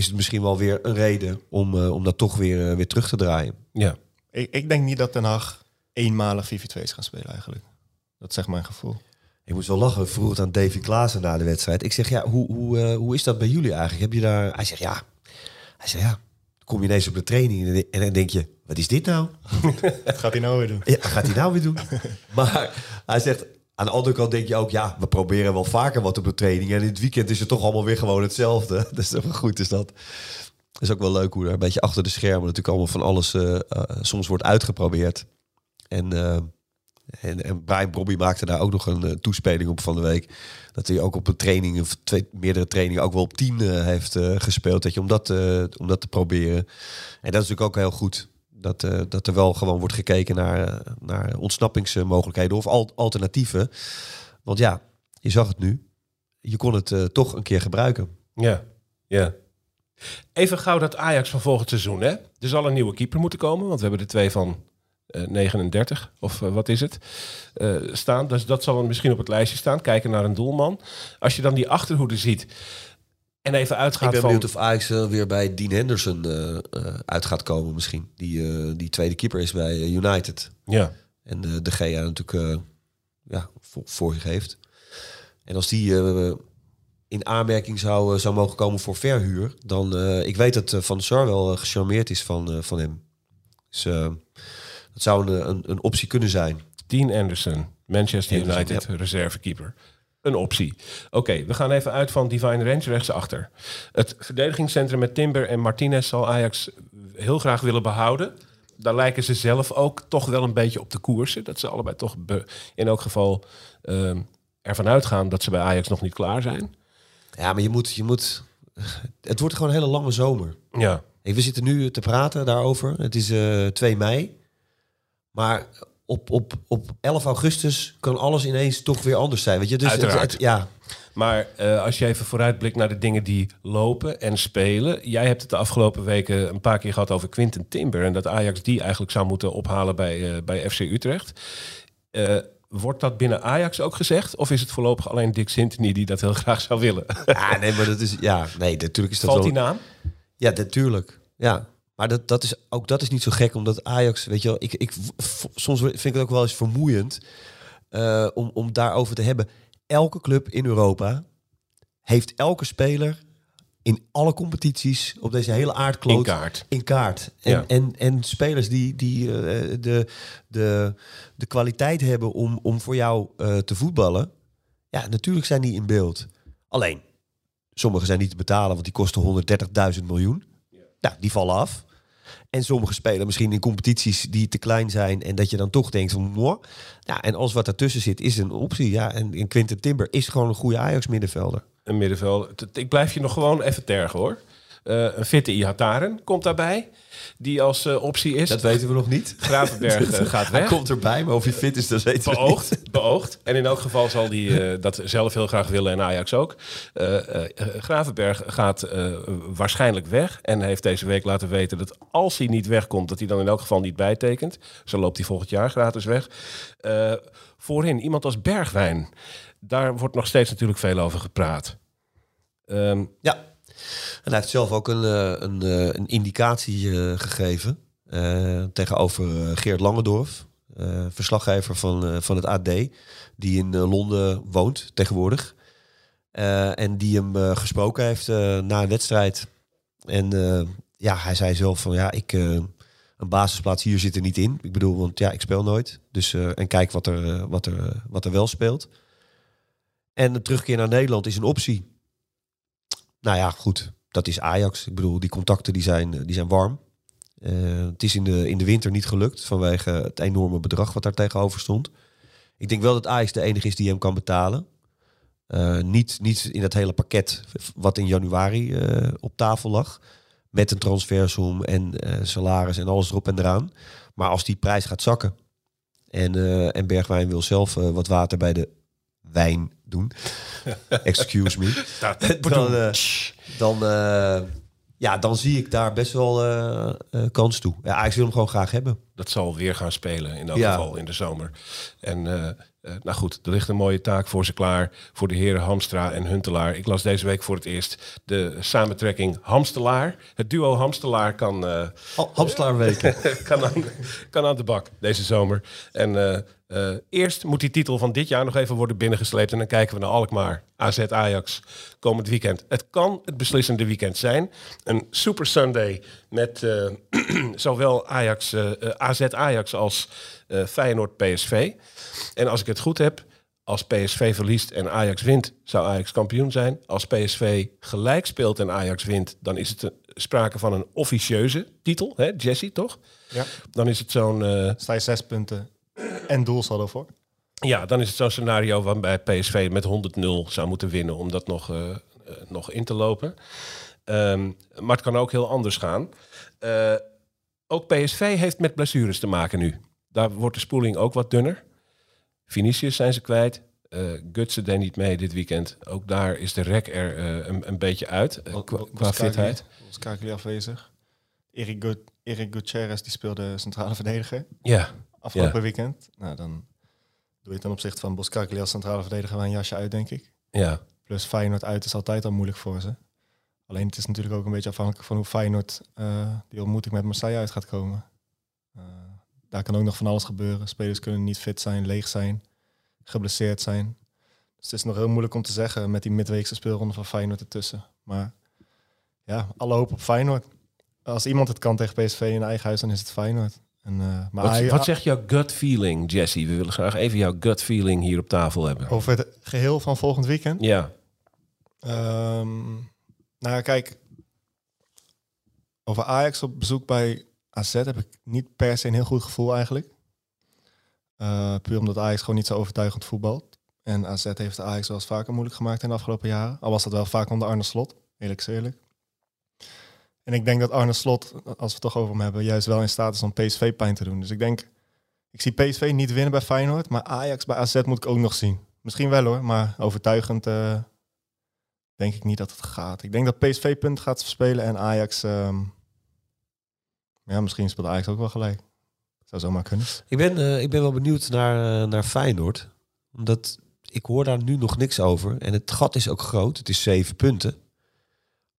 is het misschien wel weer een reden om, eh, om dat toch weer, eh, weer terug te draaien. ja. Ik, ik denk niet dat Ten Hag eenmalig 4v2's gaan spelen eigenlijk. Dat zegt mijn gevoel. Ik moest wel lachen. Vroeg het aan Davy Klaassen na de wedstrijd. Ik zeg, ja, hoe, hoe, eh, hoe is dat bij jullie eigenlijk? Heb je daar... Hij zegt, ja. Hij zegt, ja. kom je ineens op de training en, en dan denk je, wat is dit nou? <laughs> Wat gaat hij nou weer doen? Ja, wat gaat hij nou weer doen? <laughs> maar hij zegt, aan de andere kant denk je ook, ja, we proberen wel vaker wat op de training. En in het weekend is het toch allemaal weer gewoon hetzelfde. <laughs> Dus goed is dat. is ook wel leuk hoe er een beetje achter de schermen natuurlijk allemaal van alles eh, eh, soms wordt uitgeprobeerd. En, eh, en, en Brian Bobby maakte daar ook nog een toespeling op van de week. Dat hij ook op een training, of twee, meerdere trainingen, ook wel op tien heeft gespeeld. Dat je, om, dat, om dat te proberen. En dat is natuurlijk ook heel goed. Dat, eh, dat er wel gewoon wordt gekeken naar, eh, naar ontsnappingsmogelijkheden of al- alternatieven. Want ja, je zag het nu. Je kon het eh, toch een keer gebruiken. Ja, ja. Even gauw dat Ajax van volgend seizoen. Hè? Er zal een nieuwe keeper moeten komen, want we hebben er twee van eh, 39, of wat is het, staan. Dus dat zal misschien op het lijstje staan. Kijken naar een doelman. Als je dan die achterhoede ziet en even Ik uitgaat ben van... benieuwd of Ajax eh, weer bij Dean Henderson eh, uit gaat komen misschien. Die, die tweede keeper is bij United. Ja, En de Gea natuurlijk ja, voor, voor zich heeft. En als die in aanmerking zou, zou mogen komen voor verhuur... dan... ik weet dat Van Sar wel gecharmeerd is van, van hem. Dus dat zou een, een, een optie kunnen zijn. Dean Anderson, Manchester United, reservekeeper. Een optie. Oké, we gaan even uit van Divine Range rechtsachter. Het verdedigingscentrum met Timber en Martinez zal Ajax heel graag willen behouden. Daar lijken ze zelf ook toch wel een beetje op te koersen. Dat ze allebei toch be- in elk geval ehm, ervan uitgaan dat ze bij Ajax nog niet klaar zijn. Ja, maar je moet... Je moet het wordt gewoon een hele lange zomer. Ja, Hey, we zitten nu te praten daarover. Het is eh 2 mei. Maar op, op, op 11 augustus kan alles ineens toch weer anders zijn. Weet je? Dus het- Uiteraard. het- ja, maar eh, als je even vooruitblikt naar de dingen die lopen en spelen. Jij hebt het de afgelopen weken een paar keer gehad over Quinten Timber. En dat Ajax die eigenlijk zou moeten ophalen bij, eh, bij FC Utrecht. Eh, wordt dat binnen Ajax ook gezegd? Of is het voorlopig alleen Dick Sintony die dat heel <laughs> graag zou willen? ah, nee, maar dat is... Ja, nee, natuurlijk is dat Valt wel... die naam? Ja, natuurlijk. Ja. Maar dat, dat is, ook dat is niet zo gek, omdat Ajax, weet je wel, ik, ik, soms vind ik het ook wel eens vermoeiend eh, om, om daarover te hebben. Elke club in Europa heeft elke speler in alle competities op deze hele aardkloot In kaart. in kaart. En, Ja. en, en spelers die, die eh, de, de, de kwaliteit hebben om, om voor jou eh, te voetballen. Ja, natuurlijk zijn die in beeld. Alleen, sommige zijn niet te betalen, want die kosten 130.000 miljoen. Nou, die vallen af. En sommige spelen misschien in competities die te klein zijn. En dat je dan toch denkt van... Mooi. Ja, en alles wat daartussen zit is een optie. Ja, en, en Quinten Timber is gewoon een goede Ajax-middenvelder. Een middenveld. T- Ik blijf je nog gewoon even tergen hoor. Eh, een fitte Ihataren komt daarbij. Die als eh, optie is. Dat weten we nog niet. Gravenberg <laughs> eh, gaat Hij weg. komt erbij, maar of hij fit is, dat weten we niet. Beoogd, <laughs> beoogd. En in elk geval zal hij dat zelf heel graag willen en Ajax ook. Gravenberg gaat waarschijnlijk weg. En heeft deze week laten weten dat als hij niet wegkomt, dat hij dan in elk geval niet bijtekent. Zo loopt hij volgend jaar gratis weg. Voorin iemand als Bergwijn. Daar wordt nog steeds natuurlijk veel over gepraat. Ehm, Ja. En hij heeft zelf ook een, eh, een, eh, een indicatie eh, gegeven tegenover Geert Langendorf, verslaggever van, van het AD, die in Londen woont tegenwoordig. En die hem gesproken heeft na een wedstrijd. En ja, hij zei zelf van ja, ik, een basisplaats hier zit er niet in. Ik bedoel, want ja, ik speel nooit. Dus en kijk wat er, wat, er, wat er wel speelt. En een terugkeer naar Nederland is een optie. Nou ja, goed. Dat is Ajax. Ik bedoel, die contacten die zijn, die zijn warm. Eh, het is in de, in de winter niet gelukt vanwege het enorme bedrag wat daar tegenover stond. Ik denk wel dat Ajax de enige is die hem kan betalen. Eh, niet, niet in het hele pakket wat in januari eh, op tafel lag. Met een transfersom en eh, salaris en alles erop en eraan. Maar als die prijs gaat zakken en, eh, en Bergwijn wil zelf eh, wat water bij de wijn doen. Excuse me <laughs> <laughs> dan, eh, dan, eh, ja, dan zie ik daar best wel eh, kans toe. Ja, Ajax wil hem gewoon graag hebben. dat zal weer gaan spelen in elk Ja. geval in de zomer. En nou goed, er ligt een mooie taak voor ze klaar. Voor de heren Hamstra en Huntelaar. Ik las deze week voor het eerst de samentrekking Hamstelaar. Het duo Hamstelaar kan, Hamstelaarweken. <laughs> kan, aan, kan aan de bak deze zomer. En eh, eerst moet die titel van dit jaar nog even worden binnengesleept. En dan kijken we naar Alkmaar, AZ Ajax komend weekend. Het kan het beslissende weekend zijn. Een Super Sunday met eh, <clears throat> zowel Ajax, eh, AZ Ajax als Feyenoord PSV. En als ik het goed heb, als PSV verliest en Ajax wint, zou Ajax kampioen zijn. Als PSV gelijk speelt en Ajax wint, dan is het sprake van een officieuze titel. Hè, Jesse, toch? Ja. Dan is het zo'n... Sta je zes punten en doelsaldo voor. ja, dan is het zo'n scenario waarbij PSV met 100-0 zou moeten winnen om dat nog, eh, eh, nog in te lopen. Ehm, maar het kan ook heel anders gaan. Eh, ook PSV heeft met blessures te maken nu. Daar wordt de spoeling ook wat dunner. Vinicius zijn ze kwijt. Eh Gutsen deed niet mee dit weekend. Ook daar is de rek er eh, een, een beetje uit eh, qua, qua fitheid. Boskakeli afwezig. Erik, Gut, Erik Gutierrez die speelde centrale verdediger Ja, afgelopen weekend. Nou, dan doe je ten opzichte van Boskakeli als centrale verdediger wel een jasje uit, denk ik. ja, Plus Feyenoord uit is altijd al moeilijk voor ze. Alleen het is natuurlijk ook een beetje afhankelijk van hoe Feyenoord eh, die ontmoeting met Marseille uit gaat komen. Eh, daar kan ook nog van alles gebeuren. Spelers kunnen niet fit zijn, leeg zijn, geblesseerd zijn. Dus het is nog heel moeilijk om te zeggen met die midweekse speelronde van Feyenoord ertussen. Maar ja, alle hoop op Feyenoord. Als iemand het kan tegen PSV in eigen huis, dan is het Feyenoord. En, eh, maar Wat, hij- wat zegt jouw gut feeling, Jesse? We willen graag even jouw gut feeling hier op tafel hebben. over het geheel van volgend weekend? Ja, Ehm, nou kijk. Over Ajax op bezoek bij AZ heb ik niet per se een heel goed gevoel eigenlijk. Eh, puur omdat Ajax gewoon niet zo overtuigend voetbalt. En AZ heeft de Ajax wel eens vaker moeilijk gemaakt in de afgelopen jaren. Al was dat wel vaak onder Arne Slot, eerlijk is eerlijk. En ik denk dat Arne Slot, als we het toch over hem hebben, juist wel in staat is om PSV pijn te doen. Dus ik denk, ik zie PSV niet winnen bij Feyenoord, maar Ajax bij AZ moet ik ook nog zien. Misschien wel hoor, maar overtuigend eh, denk ik niet dat het gaat. Ik denk dat PSV punt gaat verspelen en Ajax... ehm, ja, misschien speelt Ajax ook wel gelijk. Zou zomaar kunnen. Ik ben, eh, ik ben wel benieuwd naar, eh, naar Feyenoord. Omdat ik hoor daar nu nog niks over. En het gat is ook groot. Het is zeven punten.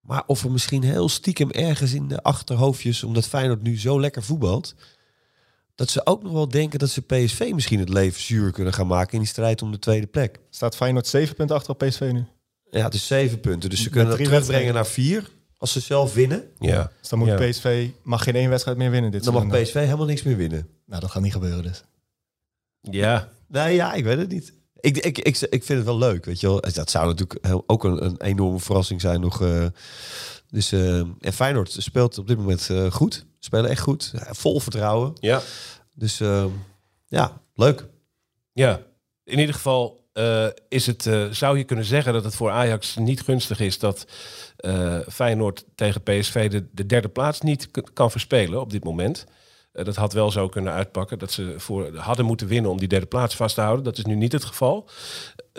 Maar of er misschien heel stiekem ergens in de achterhoofdjes... omdat Feyenoord nu zo lekker voetbalt... dat ze ook nog wel denken dat ze PSV misschien het leven zuur kunnen gaan maken... in die strijd om de tweede plek. Staat Feyenoord 7 punten achter op PSV nu? Ja, het is zeven punten. Dus ze Met kunnen dat drie terugbrengen naar vier... als ze zelf winnen. ja. Dus dan moet Ja. PSV mag geen één wedstrijd meer winnen dit Dan mag. PSV helemaal niks meer winnen. Nou, dat gaat niet gebeuren dus. Ja, Nee, ja, ik weet het niet. Ik, ik, ik, ik vind het wel leuk, weet je wel. Dat zou natuurlijk heel- ook een, een enorme verrassing zijn nog. eh. dus, eh, en Feyenoord speelt op dit moment eh, goed. Spelen echt goed. Vol vertrouwen. ja. Dus ja, leuk. Ja, in ieder geval is het, zou je kunnen zeggen dat het voor Ajax niet gunstig is dat Feyenoord tegen PSV de, de derde plaats niet kan verspelen op dit moment. Eh, dat had wel zo kunnen uitpakken dat ze voor, hadden moeten winnen om die derde plaats vast te houden. Dat is nu niet het geval.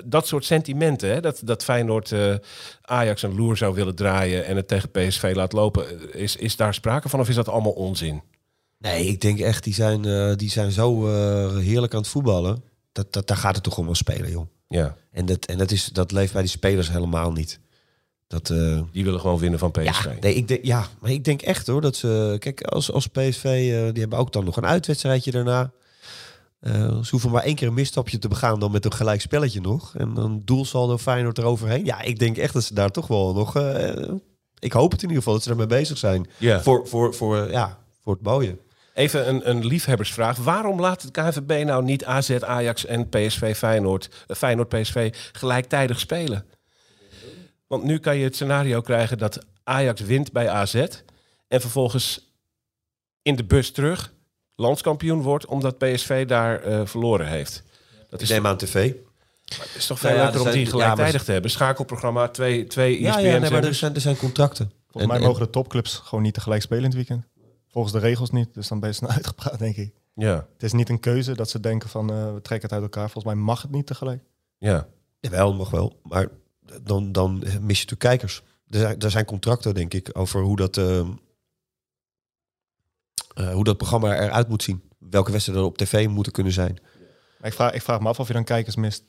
Dat soort sentimenten, hè, dat, dat Feyenoord eh, Ajax een loer zou willen draaien en het tegen PSV laat lopen, eh, is, is daar sprake van of is dat allemaal onzin? Nee, ik denk echt, die zijn, eh, die zijn zo eh, heerlijk aan het voetballen. Dat, dat, daar gaat het toch om wel spelen, joh. Ja, En, dat, en dat, is, dat leeft bij die spelers helemaal niet. Dat, eh, die willen gewoon winnen van PSV. Ja, nee, ik denk, ja, maar ik denk echt hoor dat ze. Kijk, als, als PSV, eh, die hebben ook dan nog een uitwedstrijdje daarna. Eh, ze hoeven maar één keer een misstapje te begaan, dan met een gelijk spelletje nog. En dan doelsaldo Feyenoord eroverheen. Ja, ik denk echt dat ze daar toch wel nog. ik hoop het in ieder geval dat ze ermee bezig zijn. Voor, voor, voor, ja, voor het mooie. Even een, een liefhebbersvraag. Waarom laat het KNVB nou niet AZ, Ajax en PSV Feyenoord, Feyenoord PSV gelijktijdig spelen? Want nu kan je het scenario krijgen dat Ajax wint bij AZ en vervolgens in de bus terug landskampioen wordt omdat PSV daar eh, verloren heeft. Dat Ik is, neem aan tv. het is toch veel Nou ja, leuker om zijn- die gelijktijdig te hebben. Schakelprogramma, twee, twee E Ja, ESPN's. ja nee, maar er zijn, er zijn contracten. Volgens mij En- mogen de topclubs gewoon niet tegelijk spelen in het weekend. Volgens de regels niet, dus dan ben je snel <laughs> uitgepraat, denk ik. Ja, Het is niet een keuze dat ze denken van eh, we trekken het uit elkaar. Volgens mij mag het niet tegelijk. ja. Jawel, mag wel. Maar dan, dan mis je natuurlijk kijkers. Er zijn, er zijn contracten, denk ik, over hoe dat, ehm, eh, hoe dat programma eruit moet zien. Welke wedstrijden er op tv moeten kunnen zijn. Maar ik vraag, ik vraag me af of je dan kijkers mist.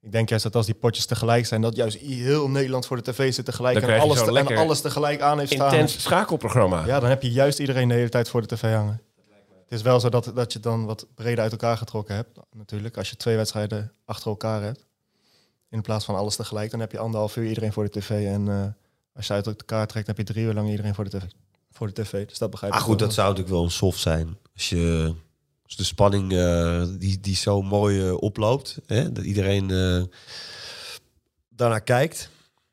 Ik denk juist dat als die potjes tegelijk zijn, dat juist heel Nederland voor de tv zit tegelijk en alles, te- en alles tegelijk aan heeft staan. Intens schakelprogramma. Ja, dan heb je juist iedereen de hele tijd voor de tv hangen. Het is wel zo dat, dat je dan wat breder uit elkaar getrokken hebt, natuurlijk. Als je twee wedstrijden achter elkaar hebt, in plaats van alles tegelijk, dan heb je anderhalf uur iedereen voor de tv. En eh, als je uit elkaar trekt, dan heb je drie uur lang iedereen voor de tv. Voor de tv. Dus dat begrijp ik Ah, goed, wel. dat zou natuurlijk wel een soft zijn. Als, je, als de spanning eh, die, die zo mooi eh, oploopt, hè, dat iedereen eh, daarnaar kijkt.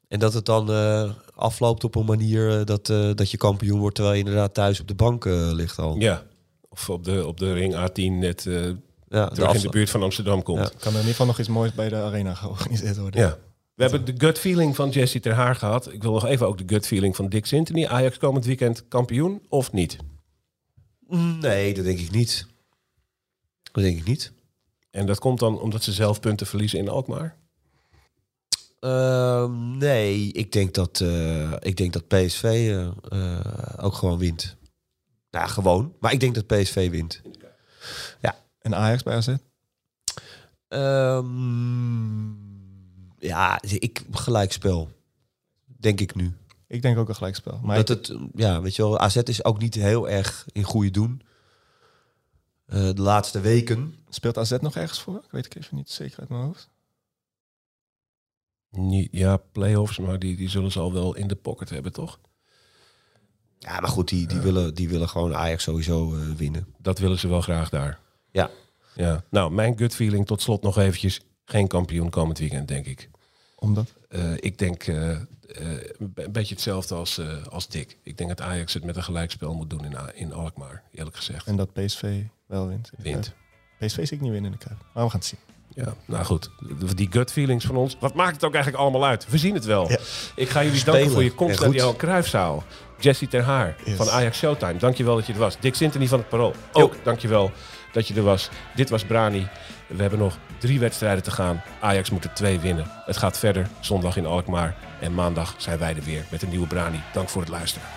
En dat het dan eh, afloopt op een manier dat, eh, dat je kampioen wordt, terwijl je inderdaad thuis op de bank eh, ligt al. Ja. Of op de, op de ring A10 net eh, Ja, terug in de buurt van Amsterdam komt. Ja. Ja. Kan er in ieder geval nog iets moois bij de arena georganiseerd worden. We hebben de gut feeling van Jesse ter Haar gehad. Ik wil nog even ook de gut feeling van Dick Sintony. Ajax komend weekend kampioen of niet? Nee, dat denk ik niet. Dat denk ik niet. En dat komt dan omdat ze zelf punten verliezen in Alkmaar? Ehm, nee, ik denk dat, eh, ik denk dat PSV eh, eh, ook gewoon wint. Nou, gewoon. Maar ik denk dat PSV wint. En Ajax bij AZ? Ehm, ja, ik gelijkspel. Denk ik nu. Ik denk ook een gelijkspel. Maar dat ik- het, ja, weet je wel, AZ is ook niet heel erg in goede doen. Eh, de laatste weken. speelt AZ nog ergens voor? Ik weet ik even niet zeker uit mijn hoofd. Niet, ja, play-offs, maar die, die zullen ze al wel in de pocket hebben, toch? Ja, maar goed, die, die, willen, die willen gewoon Ajax sowieso eh, winnen. Dat willen ze wel graag daar. Ja. Ja. Nou, mijn gut feeling tot slot nog eventjes. Geen kampioen komend weekend, denk ik. Omdat? Eh, ik denk eh, eh, een be- beetje hetzelfde als, eh, als Dick. Ik denk dat Ajax het met een gelijkspel moet doen in, A- in Alkmaar, eerlijk gezegd. En dat PSV wel wint. Wint. PSV zie ik niet winnen in de Kuip. Maar we gaan het zien. Ja, nou goed. Die gut feelings van ons. Wat maakt het ook eigenlijk allemaal uit? We zien het wel. Ja. Ik ga jullie Spelen. danken voor je komst En naar die. Johan Cruijffzaal. Jesse Ter Haar Yes. van Ajax Showtime. Dankjewel dat je er was. Dick Sintony van het Parool. Ook dankjewel dat je er was. Dit was Brani. We hebben nog drie wedstrijden te gaan. Ajax moet er twee winnen. Het gaat verder zondag in Alkmaar. En maandag zijn wij er weer met een nieuwe Brani. Dank voor het luisteren.